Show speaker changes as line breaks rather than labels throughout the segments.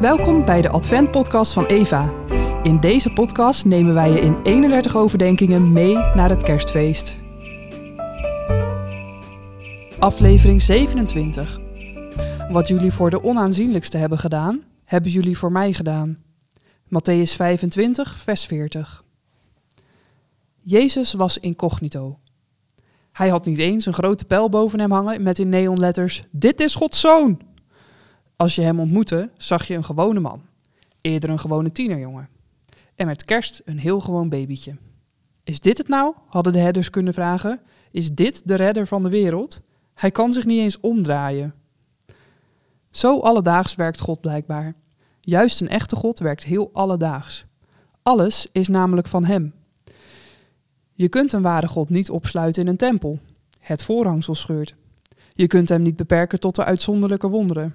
Welkom bij de Advent-podcast van Eva. In deze podcast nemen wij je in 31 overdenkingen mee naar het kerstfeest. Aflevering 27. Wat jullie voor de onaanzienlijkste hebben gedaan, hebben jullie voor mij gedaan. Matthäus 25, vers 40. Jezus was incognito. Hij had niet eens een grote pijl boven hem hangen met in neonletters: Dit is Gods zoon! Als je hem ontmoette, zag je een gewone man, eerder een gewone tienerjongen. En met kerst een heel gewoon babytje. Is dit het nou? hadden de herders kunnen vragen. Is dit de redder van de wereld? Hij kan zich niet eens omdraaien. Zo alledaags werkt God blijkbaar. Juist een echte God werkt heel alledaags. Alles is namelijk van Hem. Je kunt een ware God niet opsluiten in een tempel. Het voorhangsel scheurt. Je kunt Hem niet beperken tot de uitzonderlijke wonderen.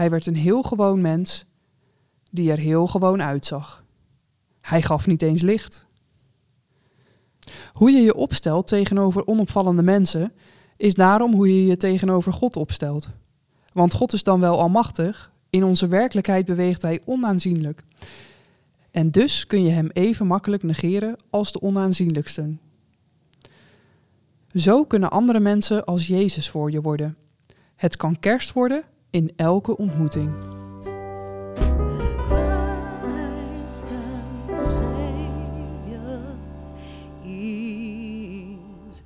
Hij werd een heel gewoon mens die er heel gewoon uitzag. Hij gaf niet eens licht. Hoe je je opstelt tegenover onopvallende mensen is daarom hoe je je tegenover God opstelt. Want God is dan wel almachtig, in onze werkelijkheid beweegt Hij onaanzienlijk. En dus kun je Hem even makkelijk negeren als de onaanzienlijksten. Zo kunnen andere mensen als Jezus voor je worden. Het kan kerst worden in elke ontmoeting.
Savior is.